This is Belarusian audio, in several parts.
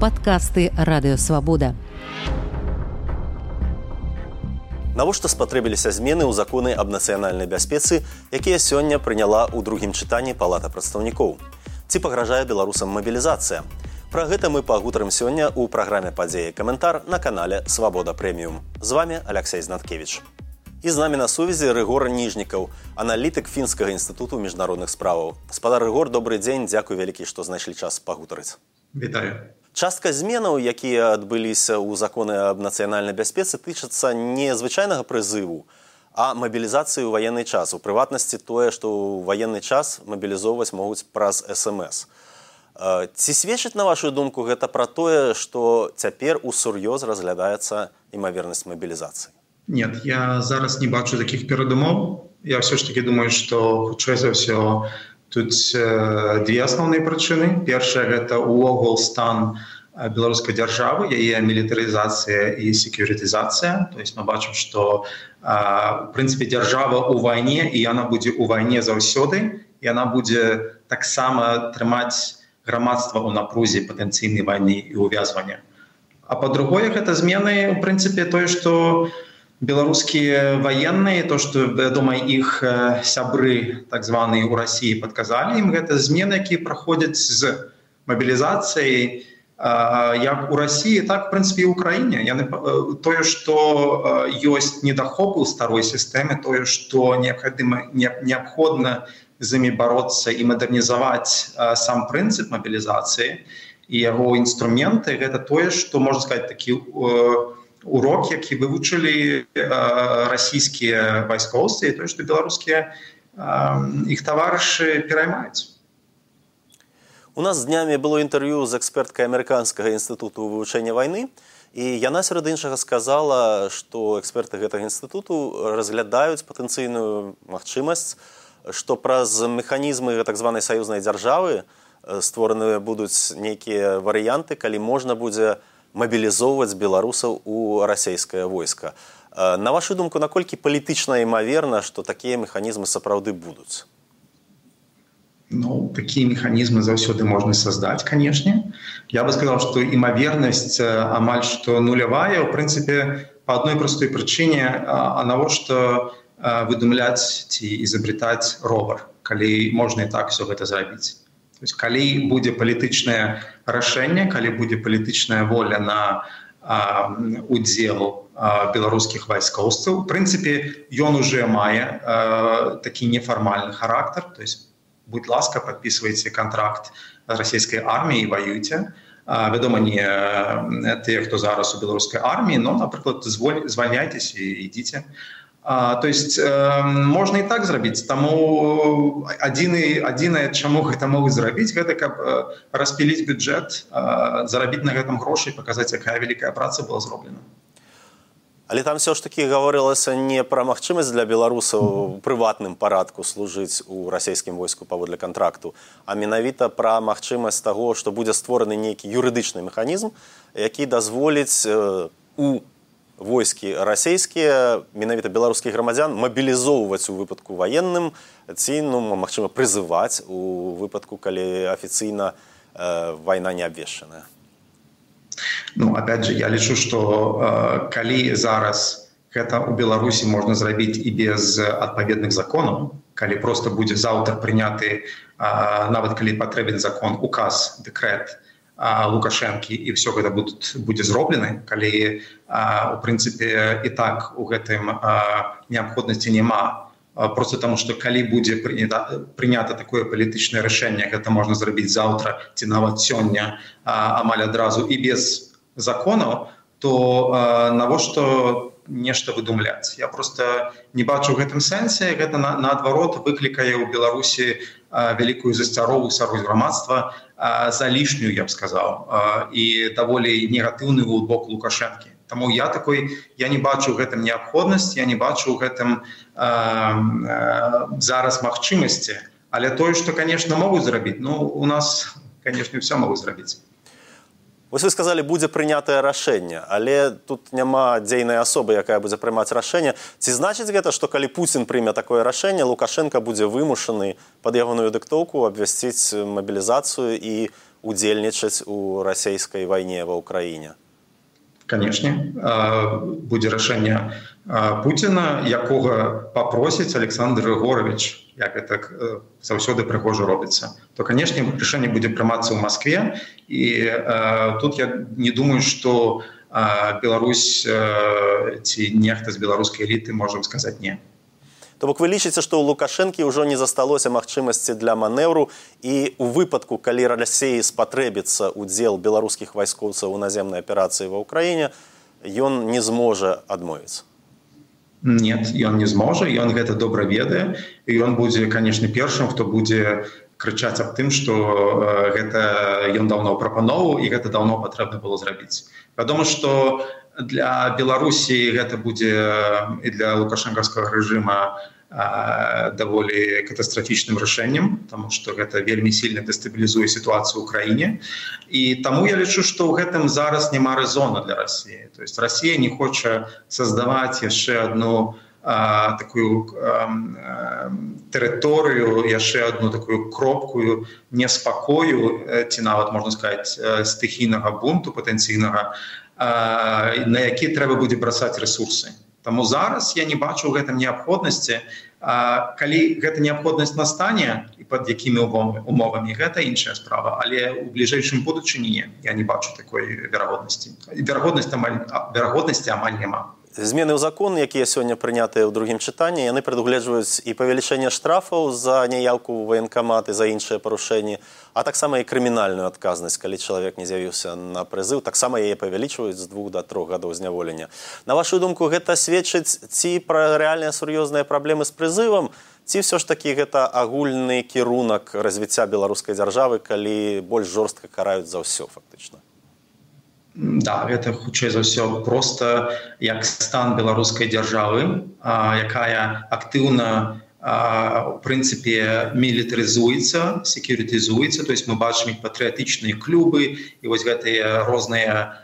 падкасты радыёвабода. Навошта спатрэбіліся змены ў законы аб нацыянальнай бяспецы, якія сёння прыняла ў другім чытанні палата прадстаўнікоў. Ці пагражае беларусам мабілізацыя. Пра гэта мы пагутарым сёння ў праграме падзеі каментар на канале Свабода прэміум. З вами Алексей Знаткевич. І з намі на сувязі рэгора ніжнікаў, аналітык фінскага інстытуту міжнародных справаў. Спадар рэгор добрый дзень, дзякуй вялікі, што знайшлі час пагутарыць. Вітаю. Частка зменаў, якія адбыліся ў законы аб нацыянальнай бяспецы тычацца не звычайнага прызыву, а мабілізацыі ў ваенны час. У прыватнасці тое, што ў ваенны час мабілізоўваць могуць праз смс. Ці сведчыць на вашу думку гэта пра тое, што цяпер у сур'ёз разглядаецца імавернасць мабілізацыі. Нет, я зараз не бачу таких перадумоў. Я все ж таки думаю, што хутчэй за ўсё тут две асноўныя прычыны. Першая гэта увогул стан беларускай дзяржавы, яе мілітарызацыя і секюрытызацыя. То есть мы бачым, што в прынцыпе дзяржава ў вайне і яна будзе ў вайне заўсёды. Яна будзе таксама трымаць грамадства ў напрузе патэнцыйнай вайны і ўвязвання. А па-другое, гэта змены у прынцыпе тое, што, беларускія военные то что вядома іх сябры так званые у россии подказали им гэта змены якія праходзяць з мобілізацыяй як у россии так в принципе украіне яны тое что ёсць недахопы у старой сістэмы тое что неабходимо неабходна з імі бороться і мадэрнізаваць сам прынцып мобілізацыі і яго інструменты гэта тое что можна сказать такі у урок які вывучылі расійскія вайскоўцы то што беларускія іх таварышы пераймаюць у нас днямі было інтэрв'ю з эксперткай амерыканскага інстытуту вывучэння вайны і яна сярод іншага сказала што эксперты гэтага інстытуту разглядаюць патэнцыйную магчымасць што праз механізмы так званай саюзнай дзяржавы створаныя будуць нейкія варыянты калі можна будзе мабілізоўваць беларусаў у расійскае войска. На вашу думку, наколькі палітычна імаверна, што такія механізмы сапраўды будуць? Ну, такія механізмы заўсёды можна создаць, канешне. Я бы сказал, што імавернасць амаль што нулявая, у прынцыпе па адной простой прычыне, а навошта выдумляць ці изобретаць ровар, калі можна і так все гэта зрабіць есть, калі будзе палітычнае рашэнне калі будзе палітычная воля на а, удзел а, беларускіх вайскоўцаў прынцыпе ён уже мае а, такі нефармальны характар. То есть будь ласка подписывайте контракт расійскай арміі воюйте вядома не тыя хто зараз у беларускай арміі но напрыклад звольняйтесь і ідзіце А, то есть э, можна і так зрабіць таму адзіны адзінае чаму гэта могуць зрабіць гэта каб э, распіліць бюджэт э, зарабіць на гэтым грошай паказаць якая вялікая праца была зроблена. Але там все ж таки гаварылася не пра магчымасць для беларусаў у прыватным парадку служыць у расійскім войску паводле контракту а менавіта пра магчымасць таго што будзе створаны нейкі юрыдычны механізм які дазволіць э, у войскі расійскія менавіта беларускіх грамадзян мабілізоўваць у выпадку ваенным ці ну магчыма прызываць у выпадку калі афіцыйна э, вайна не абвешчаная. Ну опять же я лічу что э, калі зараз гэта у беларусі можна зрабіць і без адпаведных законаў калі просто будзе заўтра прыняты э, нават калі патрэбен закон указ дэкрэт то лукашэнкі і все гэта будуць будзе зроблены калі у прынцыпе і так у гэтым неабходнасці няма. Просто таму што калі будзе прынята прынята такое палітычнае рашэнне гэта можна зрабіць заўтра ці нават сёння амаль адразу і без законаў то навошта нешта выдумляць? Я просто не бачу ў гэтым сэнсе гэта наадварот выклікае ў беларусі вялікую засцярову сярод грамадства за лішнюю я б сказаў і даволі негатыўны бок лукашэнкі Таму я такой я не бачу гэтым неабходнасць я не бачу ў гэтым зараз магчымасці. Але тое што конечно могуць зрабіць ну у нас конечно все могуць зрабіць Вось вы сказалі будзе прынятае рашэнне але тут няма дзейнай асобы якая будзе прымаць рашэнне. Ці значыць гэта што калі Пуін прыме такое рашэнне лукашенко будзе вымушаны под ягоную дыктоўку абвясціць мабілізацыю і удзельнічаць у расійскай вайне ва ўкраіне? Канешне. Будзе рашэнне Пуціна якога папросіць Александр Григорович як это заўсёды прыгожа робіцца. То канешне рашэнне будзе прымацца ў Маскве. І тут я не думаю что Беларусь ці нехта з беларускай эліты можам сказаць не. То бок вы лічыце, што ў лукашэнкі ўжо не засталося магчымасці для манеўру. І ў выпадку, калі ралясеі спатрэбіцца ўдзел беларускіх вайскоўцаў у наземнай аперацыі ва ўкраіне, ён не зможа адмовіцца нет ён не зможа ён гэта добра ведае і ён будзе канешне першым хто будзе крычаць аб тым што гэта ён даўно прапанову і гэта даўно патрэбна было зрабіць вядома што для беларусі гэта будзе і для лукашэнкаўскага рэжыма даволі катастрафічным рашэннем тому что гэта вельмі сильно дэстабілізуе сітуацыю краіне і таму я лічу что ў гэтым зараз няма рэзона для Росіі то есть Росія не хоча создаваць яшчэ одну а, такую тэрыторыю яшчэ одну такую кропкую неспакою ці нават можна сказать стыхійнага бунту патэнцыйнага на які трэба будзе бросаць ресурсы Таму зараз я не бачу ў гэтым неабходнасці. Калі гэта неабходнасць настане і пад якімі умовамі гэта іншая справа, але ў бліжэйшым будучыні я не бачу такой верагоднасці. верагоднасць верагоднасці амаль няма змены ў закон якія сёння прынятыя ў другім чытанні яны прадугледжваюць і павелічэнне штрафаў за няяўку ў ваенкаматы за іншыя парушэнні а таксама і крымінальную адказнасць калі чалавек не з'явіўся на прызыў таксама яе павялічваюць з двух да трох гадоў зняволення на вашу думку гэта сведчыць ці пра рэальныя сур'ёзныя праблемы з прызывам ці ўсё ж такі гэта агульны кірунак развіцця беларускай дзяржавы калі больш жорстка караюць за ўсё фактычна Да, гэта хутчэй за ўсё просто як стан беларускай дзяржавы, якая актыўна прынцыпе мілітарызуецца, секюрытызуецца, то есть мы бачым патрыятычныя клубы і вось гэтыя розныя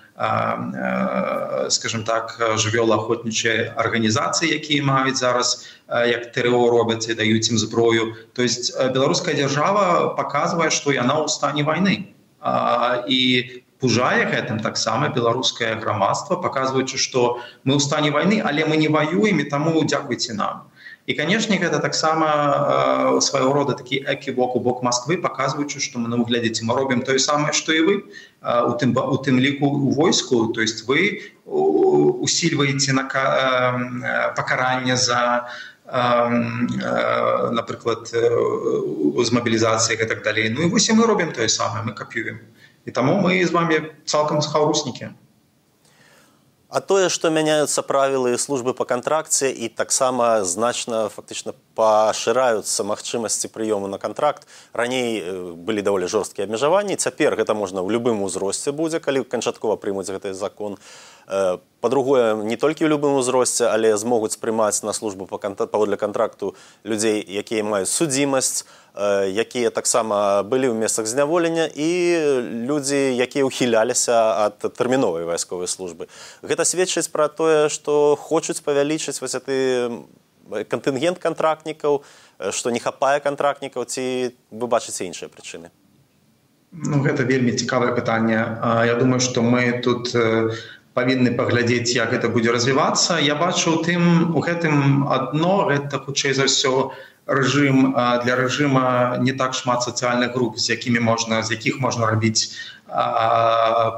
скажем так жывёлаахвотнічыя арганізацыі, якія маюць зараз як ТРО робяць і даюць ім зброю. То есть беларуская дзяржава паказвае, што яна ў стане вайны. І пужае гэтым таксама беларускае грамадства паказваючы што мы ў стане вайны але мы не ваюем і таму дзякуйце нам. І канешне гэта таксама э, свайго рода такі экі боку бок Масквы паказваючы што мы на выглядзеце мы робім тое самае што і вы э, у тым у тым ліку у войску. То есть вы усільваеце на э, пакаранне за напрыклад з мабілізацыі і так далей. Ну і вось мы робім тое самае мы капюем і таму мы з вами цалкам схаўруснікі А тое што мяняюцца правілы службы па кантракце і таксама значна фактычна пашыраюцца магчымасці прыёму на контракт. Раней былі даволі жорсткія абмежаванні цяпер гэта можна ў любым узросце будзе калі канчаткова прымуць гэты закон. Па-другое не толькі ў любым узросце але змогуць прымаць на службу паводле контракту людзей якія маюць судзімасць якія таксама былі ў месцах зняволення і людзі якія ўхіляліся ад тэрміновай вайсковай службы. Гэта сведчыць пра тое што хочуць павялічыць вось ты кантынгент контрактнікаў што не хапае контрактнікаў ці вы бачыце іншыя прычыны? Ну гэта вельмі цікавае пытанне. Я думаю што мы тут павінны паглядзець як гэта будзе развівацца. Я бачу у тым у гэтым адно гэта хутчэй за ўсё рэжым для рэжыма не так шмат сацыяльных груп з якімі можна з якіх можна рабіць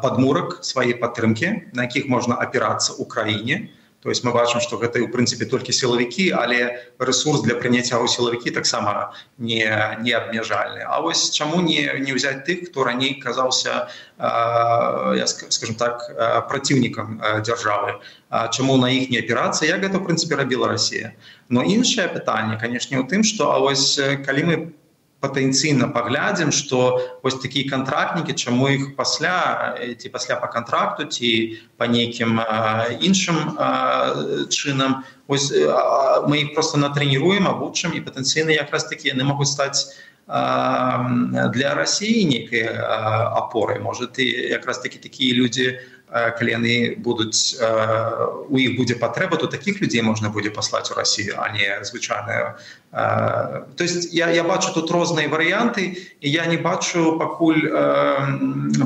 падмурак свае падтрымкі на якіх можна апірацца ў краіне то есть мы бачым што гэта ў прынцыпе толькі сілавікі але рэсурс для прыняцця ў сілавікі таксама не не абмежальны А вось чаму не не ўзяць тых хто раней казаўся я скажем так праціўнікам дзяржавы чаму на іх не аперацыя як гэта в прынцыпе рабіла Росія но іншае пытанне канешне у тым што а вось калі мы патэнцыйна паглядзім што вось такія кантрактнікі чаму іх пасля ці пасля па кантракту ці па нейкім іншым чынам ось мы іх просто натрэніруем абучым і патэнцыйна якраз такі яны могуць стаць для России некой опорой. Может, и как раз таки такие люди, калі яны будуць у іх будзе патрэба то таких людзей можна будзе паслаць у Россию а не звычайная то есть я, я бачу тут розныя варыянты і я не бачу пакуль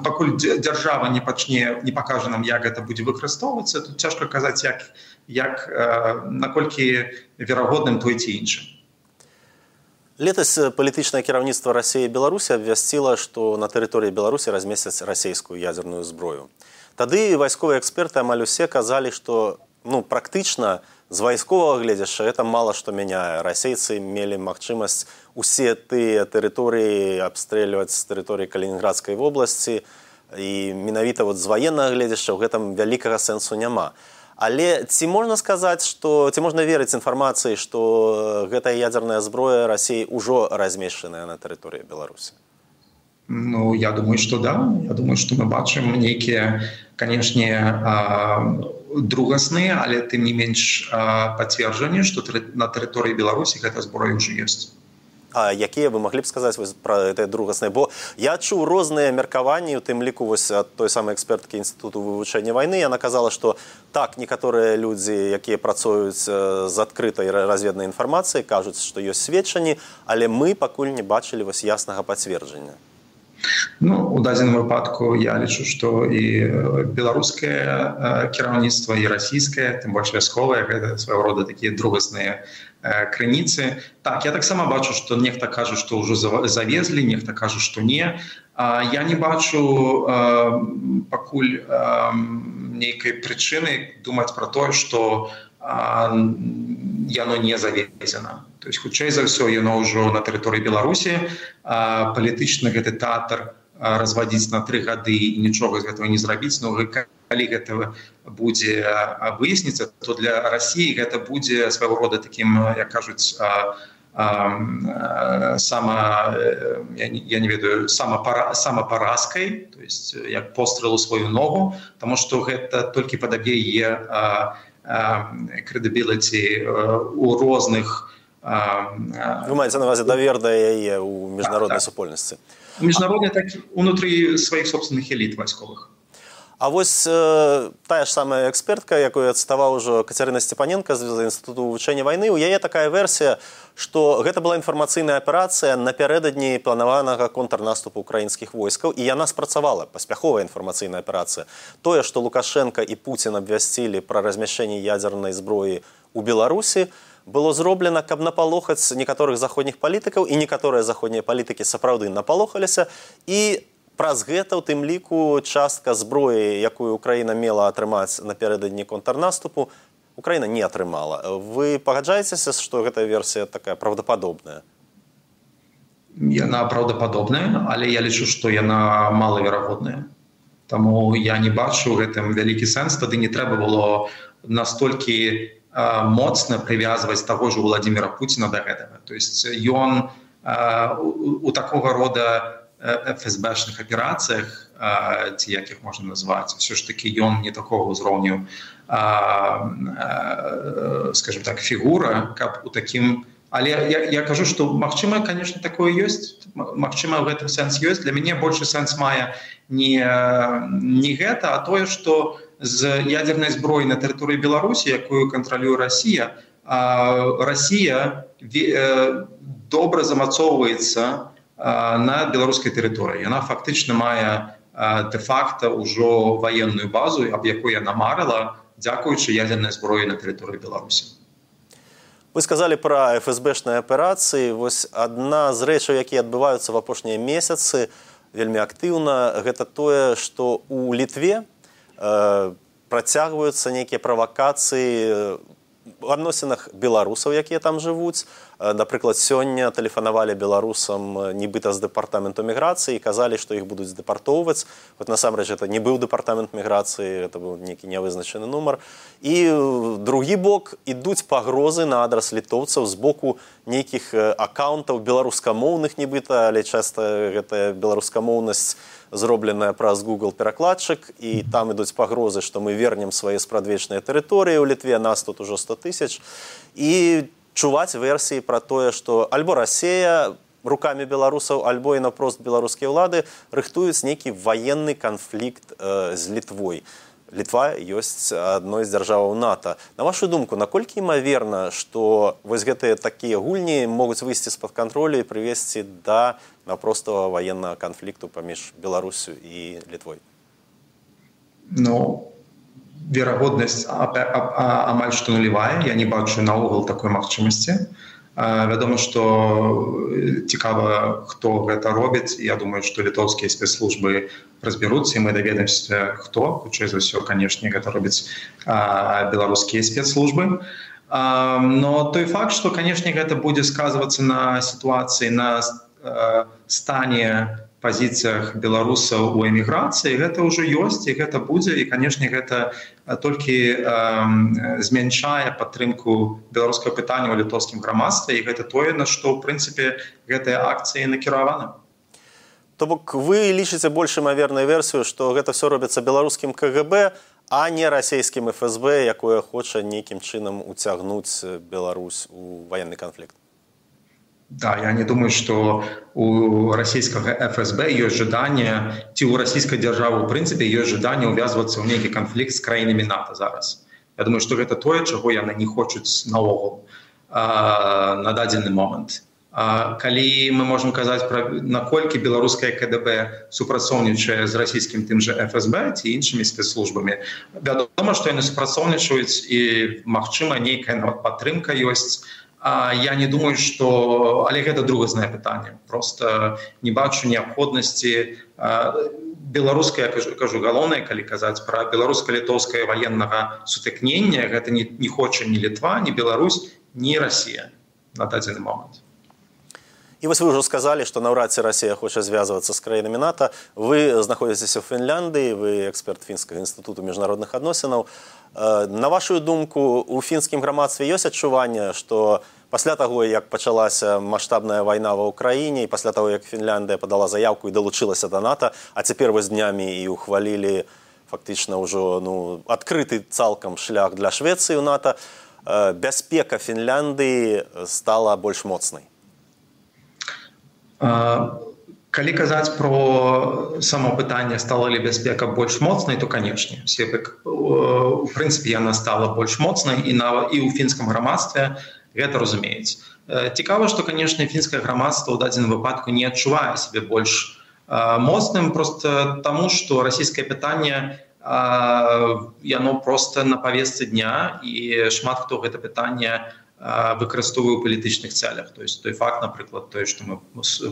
пакуль дзяржава не пачне не пакажа нам як гэта будзе выкарыстоўвацца тут цяжка казаць як як наколькі верагодным той ці іншым. Летась палітычнае кіраўніцтва рассіі беларусі абвясціла што на тэрыторыі беларусі размесяць расійскую ядерную зброю тады вайсковыя эксперты амаль усе казалі што ну практычна з вайсковага гледзяшча это мала што мяняе. Расейцы мелі магчымасць усе тыя тэрыторыі абстрэльваць з тэрыторыі калінінградскай вобласці. І менавіта вот з ваеннага гледзяшча ў гэтым вялікага сэнсу няма. Але ці можна сказаць што ці можна верыць інфармацыі што гэтая ядзерная зброя рассіі ўжо размешчаная на тэрыторыі беларусі Ну я думаю что да. Я думаю что мы бачым нейкія канешне другасныя але тым не менш пацверджанне что на тэрыторыі беларусі гэта зброя уже ёсць. А якія вы маглі б сказаць пра это другаснае бо я чуў розныя меркаванні у тым ліку вось ад той самай эксперткі інстытуту вывучэння вайны. Яна казала што так некаторыя людзі якія працуюць з адкрытай разведнай інфармацыі кажуць што ёсць сведчанні але мы пакуль не бачылі вось яснага пацверджання Ну у дадзеным выпадку я лічу што і беларускае кіраўніцтва і расійскае тым больш вясковае гэта свайго рода такія другасныя крыніцы. Так я таксама бачу што нехта кажа што ўжо завезлі нехта кажа што не. А, я не бачу а, пакуль нейкай прычыны думаць пра тое што яно не завезена то есть хутчэй за ўсё яно ўжо на тэрыторыі беларусі палітычна гэты тэатр развадзіць на тры гады і нічога з гэтага не зрабіць но калі гэта будзе выясніцца то для рассіі гэта будзе свайго рода таким як кажуць сама я не ведаю сама самапаразкай то есть як пострелу сваю ногу тому что гэта толькі падабе е крэдабілаці у розных у Вы маеце навазе давер да яе ў міжнароднай так, так. супольнасці. Міжнароднай так унутры сваіх собственных эліт вайсковых. А вось э, тая ж самая экспертка, якую адставаў ужо Кацярына Сцепаненко з інстытуту вывучэння вайны, у яе такая версія, што гэта была інфармацыйная аперацыя напярэдадні планаванага контрнаступу украінскіх войскаў і яна спрацавала паспяховая інфармацыйная аперацыя. Тое, што Лукашенко і Пуін абвясцілі пра размяшчэнне ядзернай зброі ў Беларусі, было зроблена каб напалохаць некаторых заходніх палітыкаў і некаторыя заходнія палітыкі сапраўды напалохаліся. І праз гэта у тым ліку частка зброі якую украіна мела атрымаць напярэдадні контрнаступу украіна не атрымала. Вы пагаджаецеся што гэтая версія такая правдападобная? Яна праўдападобная але я лічу што яна малаверагодная. Таму я не бачу гэтым вялікі сэнс. Тады не трэба было настолькі моцна прывязваць таго ж владимира путина до гэтага. То есть ён у такого рода фсбшных аперацыях ці як их можна назваць все ж таки ён не такого ўзроўню скажем так фігура каб у таким але я, я кажу что магчыма конечно такое ёсць Мачыма в гэтым сэнс ёсць. Для мяне больше сэнс мае не не гэта а тое что у з ядернай зброі на тэрыторыі беларусі якую кантралюе Росія Росія добра замацоўваецца на беларускай тэрыторыі. Яна фактычна мае де-факта ўжо ваенную базу аб якой яна марыла дзякуючы ядернай зброі на тэрыторыі беларусі. Вы сказали пра фсбшныя аперацыі. Вось адна з рэчаў якія адбываюцца в апошнія месяцы вельмі актыўна гэта тое што у літве у працягваюцца нейкія правакацыі у адносінах беларусаў якія там жывуць Э, напрыклад сёння тэлефанавалі беларусам э, нібыта з дэпартаменту міграцыі казалі што іх будуць дэпартоўваць. Вот насамрэч это не быў дэпартамент міграцыі это быў нейкі нявызначаны нумар. І э, другі бок ідуць пагрозы на адрас літоўцаў з боку нейкіх аккаунтаў беларускамоўных нібыта але часта гэтая беларускамоўнасць зробленая праз google перакладчык і там ідуць пагрозы што мы вернем свае спрадвечныя тэрыторыі ў літве нас тут ужо 100 тысяч. І чуваць версіі пра тое што альбо рассея руками беларусаў альбо і напрост беларускія ўлады рыхтуюць нейкі ваенны канфлікт э, з літвой. Літва ёсць адной з дзяржаваў нато. На вашу думку наколькі імаверна што вось гэтыя такія гульні могуць выйсці з-пад кантролю і прывесці да напростого военного канфлікту паміж беларусю і літвой ну верагоднасць амаль што нулевая я не бачу наогул такой магчымасці вядома што цікава хто гэта робіць. Я думаю што літоўскія спецслужбы разбяруцца і мы даведаемся хто хутчэй за ўсё канешне гэта робіць беларускія спецслужбы. Но той факт што канешне гэта будзе сказвацца на сітуацыі на стане пазіцыях беларусаў у эміграцыі гэта ўжо ёсць і гэта будзе і канешне гэта толькі э, змяншае падтрымку беларускага пытання ў літоўскім грамадстве і гэта тое на што ў прынцыпе гэтыя акцыі накіраваны то бок вы лічыце больш імаверную версію што гэта все робіцца беларускім кгб а не расійскім фсб якое хоча нейкім чынам уцягнуць Беларусь у военный канфлікт Да, я не думаю, что у российского ФСБ есть жадание, ці у российской державы, в принципе, есть жадание увязываться в некий конфликт с краинами НАТО зараз. Я думаю, что это то, чего яны не хочуць наогул на дадзены момант. Калі мы можем казаць пра наколькі беларускае КДБ супрацоўнічае з расійскім тым же ФСБ ці іншымі спецслужбамі вядома што яны супрацоўнічаюць і магчыма нейкая падтрымка ёсць я не думаю что але гэта другазнае пытанне просто не бачу неабходнасці беларуская кажу, кажу галоўнае калі казаць пра беларуска-літоўскае военнага сутыкнення гэта не, не хоча ні літва не Беларусь не Россия на дадзены момант І вось вы ўжо сказалі, што наўрад ці Расія хоча звязвацца з краінамі НАТО. Вы знаходзіцеся ў Фінляндыі, вы эксперт фінскага інстытуту міжнародных адносінаў. На вашу думку у фінскім грамадстве ёсць адчуванне, што пасля таго як пачалася маштабная вайна ва ўкраіне і пасля таго як Фінляндыя падала заявку і далучылася да нато, а цяпер вось днямі і ухвалілі фактычна ўжо ну, адкрыты цалкам шлях для Швецыі ў нато, бяспека Фінляндыі стала больш моцнай. Калі казаць про само пытанне стала ли бяспека больш моцнай то канешне все у прынцыпе яна стала больш моцнай і на і ў фінскім грамадстве гэта разумеюць. Цікава што канешне фінскае грамадства ў дадзеным выпадку не адчувае себе больш моцным просто таму што расійскае пытанне яно просто на павесцы дня і шмат хто гэта пытанне у выкарыстоўваю ў палітычных цэлях то есть той факт напрыклад той што мы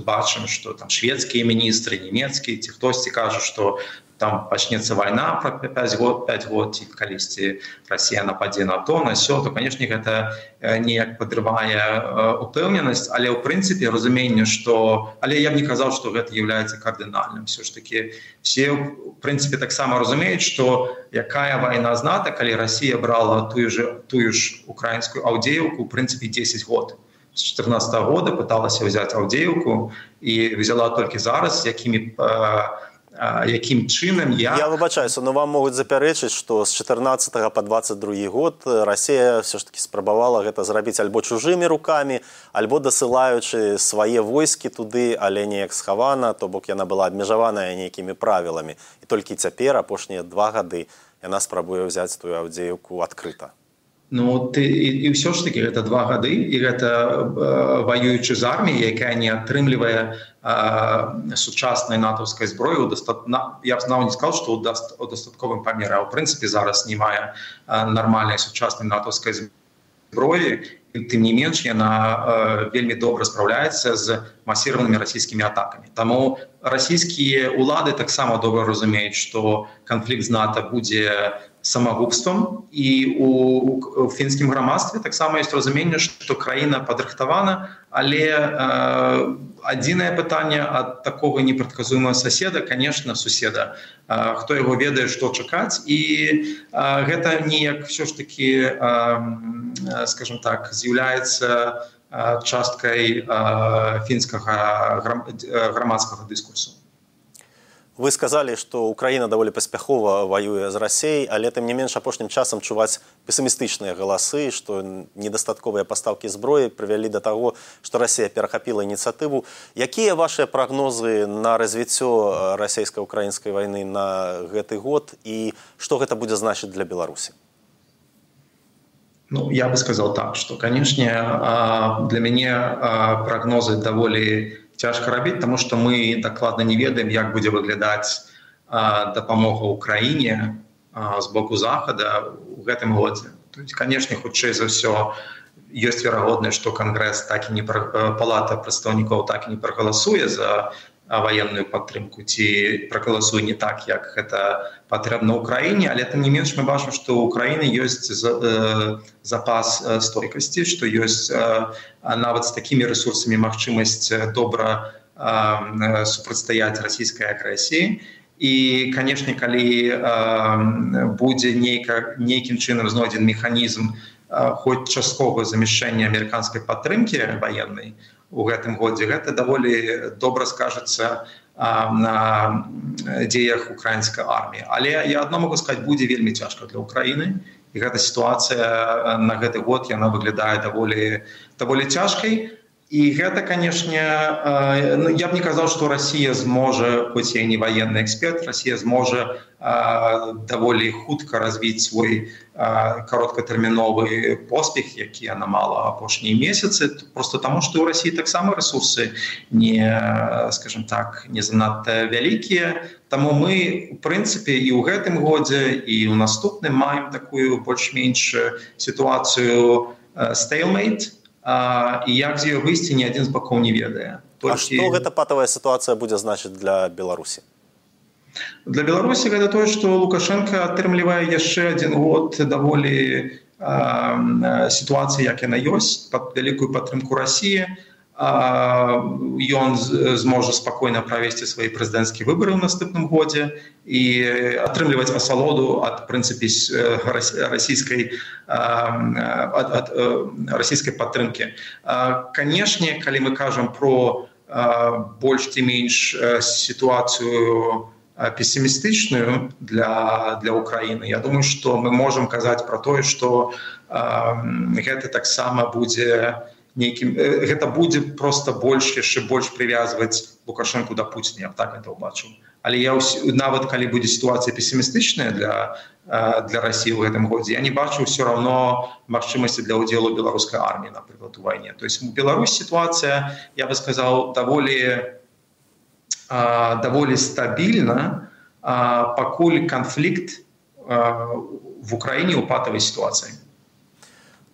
бачым што там шведскія міністры нямецкія ці хтосьці кажа што там пачнецца вайна про 5 год 5 год ці калісьці Росія нападзе на то на сё то канешне гэта неяк падрывае упэўненасць але ў прынцыпе разуменне што але я б не казаў што гэта является кардынальным все ж таки все в прынцыпе таксама разумеюць што якая вайна зната калі Росія брала тую же тую ж украінскую аўдзеўку у прынцыпе 10 год. 14 -го года пыталася ўзяць аўдзеўку і взяла толькі зараз якімі по якім чынам я я выбачаюся но вам могуць запярэчыць што з 14 по 22 год Расія все ж таки спрабавала гэта зрабіць альбо чужымі руками альбо дасылаючы свае войскі туды але неяк схавана то бок яна была абмежаваная нейкімі правіламі. І толькі цяпер апошнія два гады яна спрабуе ўзяць тую аўдзеюку адкрыта Ну ты і, і ўсё ж таки гэта два гады і гэта э, ваюючы з арміяй, якая не атрымлівае э, сучаснай натаўскай зброі я б знаў не сказал, што у дастатковым памеры, а ў прынцыпе зараз не мае нармальнай сучаснай натаўскай зброі. Тым не менш яна э, вельмі добра спраўляецца з масіраванымі расійскімі атакамі. Таму расійскія ўлады таксама добра разумеюць, што канфлікт з НАТО будзе самагубствам і у, у фінскім грамадстве таксама ёсць разуменне што краіна падрыхтавана але э, адзінае пытанне ад такого непрадказуемого соседа конечно суседа. Э, хто яго ведае што чакаць. І э, гэта неяк все ж таки э, скажем так з'яўляецца э, часткай э, фінскага грам, грамадскага дыскурсу вы сказалі што украіна даволі паспяхова ваюе з рассей але тым не менш апошнім часам чуваць песімістычныя галасы што недастатковыя пастаўкі зброі прывялі да таго што расія перахапіла ініцыятыву якія вашыя прагнозы на развіццё расійска-украінскай вайны на гэты год? І што гэта будзе значыць для беларусі Ну, я бы сказал так, что, конечно, для меня прогнозы довольно цяжка рабіць тому что мы дакладна не ведаем як будзе выглядаць дапамога Украіне з боку захада у гэтым годзе. Канешне хутчэй за ўсё ёсць верагоднасць што кангрэс так і не палата прадстаўнікоў так і не прагаласуе за ваенную падтрымку ці прагаласуе не так як гэта патрэбна ўкраіне але там не менш мы бачым што ў краіны ёсць запас стойкасці што ёсць нават з такімі ресурсамі магчымасць добра супрацьстаяць расійскай агрэсіі і канешне калі будзе нейка нейкім чынам знойдзен механізм хоць часткова замяшчэння амерыканскай падтрымкі ваеннай то у гэтым годзе. Гэта даволі добра скажацца на дзеях украінскай арміі. Але я адно могу сказать будзе вельмі цяжка для Украіны і гэта сітуацыя на гэты год яна выглядае даволі даволі цяжкай і гэта канешне ну, я б не казаў што Росія зможа хоць я не военны эксперт Росія зможа даволі хутка развіць свой кароткатэрміновы поспех які яна мала апошнія месяцы просто таму што ў Росіі таксама ресурсы не скажем так не занадта вялікія Таму мы у прынцыпе і ў гэтым годзе і ў наступным маем такую больш-менш сітуацыю і як з ёй выйсці ні адзін з бакоў не ведае Толькі... што гэта патавая сітуацыя будзе значыць для беларусі для беларусі гэта тое што лукашенко атрымлівае яшчэ адзін год даволі сітуацыі як яна ёсць пад вялікую падтрымку рассіі ён зможа спакойна правесці свае прэзідэнцкія выбары ў наступным годзе і атрымліваць асалоду ад прынцыпе расійскай расійскай падтрымкі. Канешне, калі мы кажам про больш ці менш сітуацыю пессімістычную для, для Украіны, я думаю, што мы можам казаць пра тое, што гэта таксама будзе, нейкім гэта будзе просто больш яшчэ больш прывязваць лукашэнку да пуціня так это ўбачыў але я нават калі будзе сітуацыя песімістычная для для Росіі ў гэтым годзе я не бачу ўсё равно магчымасці для ўдзелу беларускай арміі напрыклад у вайне то есть у Беларусь сітуацыя я бы сказал даволі даволі стабільна пакуль канфлікт в Украіне у патавай сітуацыі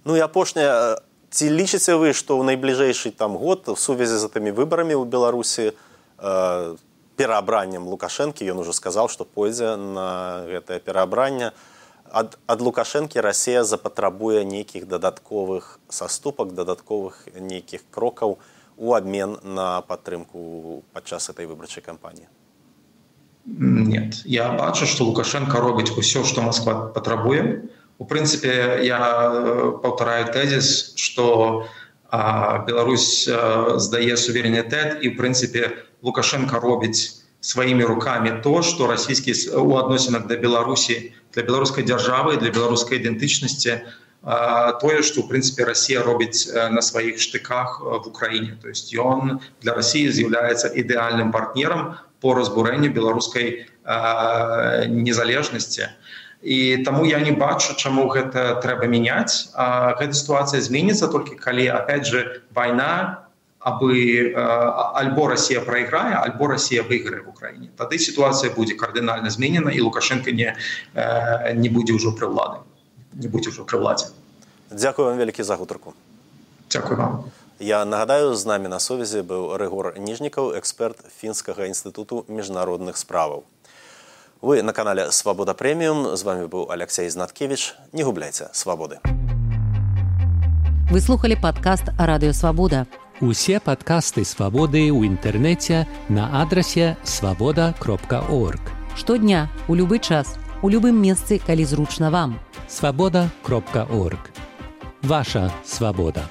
Ну і апошняя ці лічыце вы што ў найбліжэйшы там год у сувязі з тымі выбарамі ў беларусі э, пераабраннем лукашэнкі ён ужо сказаў што пойдзе на гэтае пераабранне ад, ад лукашэнкі рассея запатрабуе нейкіх дадатковых саступак дадатковых нейкіх крокаў у абмен на падтрымку падчас этой выбарчай кампаніі? Нет. Я бачу што лукашенко робіць усё што москва патрабуе у у прынцыпе я э, паўтараю тэзіс что Беларусь э, здае суверэнітэт і в прынцыпе лукашенко робіць сваімі руками то что расійскі у адносінах да беларусі для беларускай дзяржавы для беларускай ідэнтычнасці тое что в прынцыпе Росія робіць э, на сваіх штыках в Украіне то есть ён для Росіі з'яўляецца ідэальным партнерам по разбурэнню беларускай незалежнасці а і таму я не бачу чаму гэта трэба мяняць. Гэта сітуацыя зменіцца толькі калі опять же вайна абы альбо Росія прайграе альбо Росія выйграе в Украіне. Тады сітуацыя будзе кардынальна зменена і лукашенко не не будзе ўжо пры ўлады не будзе ўжо пры ўладзе. Дякую вам вялікі за гутарку. Дякую вам. Я нагадаю з намі на сувязі быў рэгор ніжнікаў эксперт фінскага інстытуту міжнародных справаў Вы на канале Свабода Прэміум. З вами быў Алексей Знаткевич. Не губляйце свабоды. Вы слухали падкаст радыёвабода. Усе падкасты свабоды ў інтэрнэце на адрасе свабода кропка орг. Штодня, у любы час, у любым месцы, калі зручна вам. Свабода кропка орг. Ваша свабода.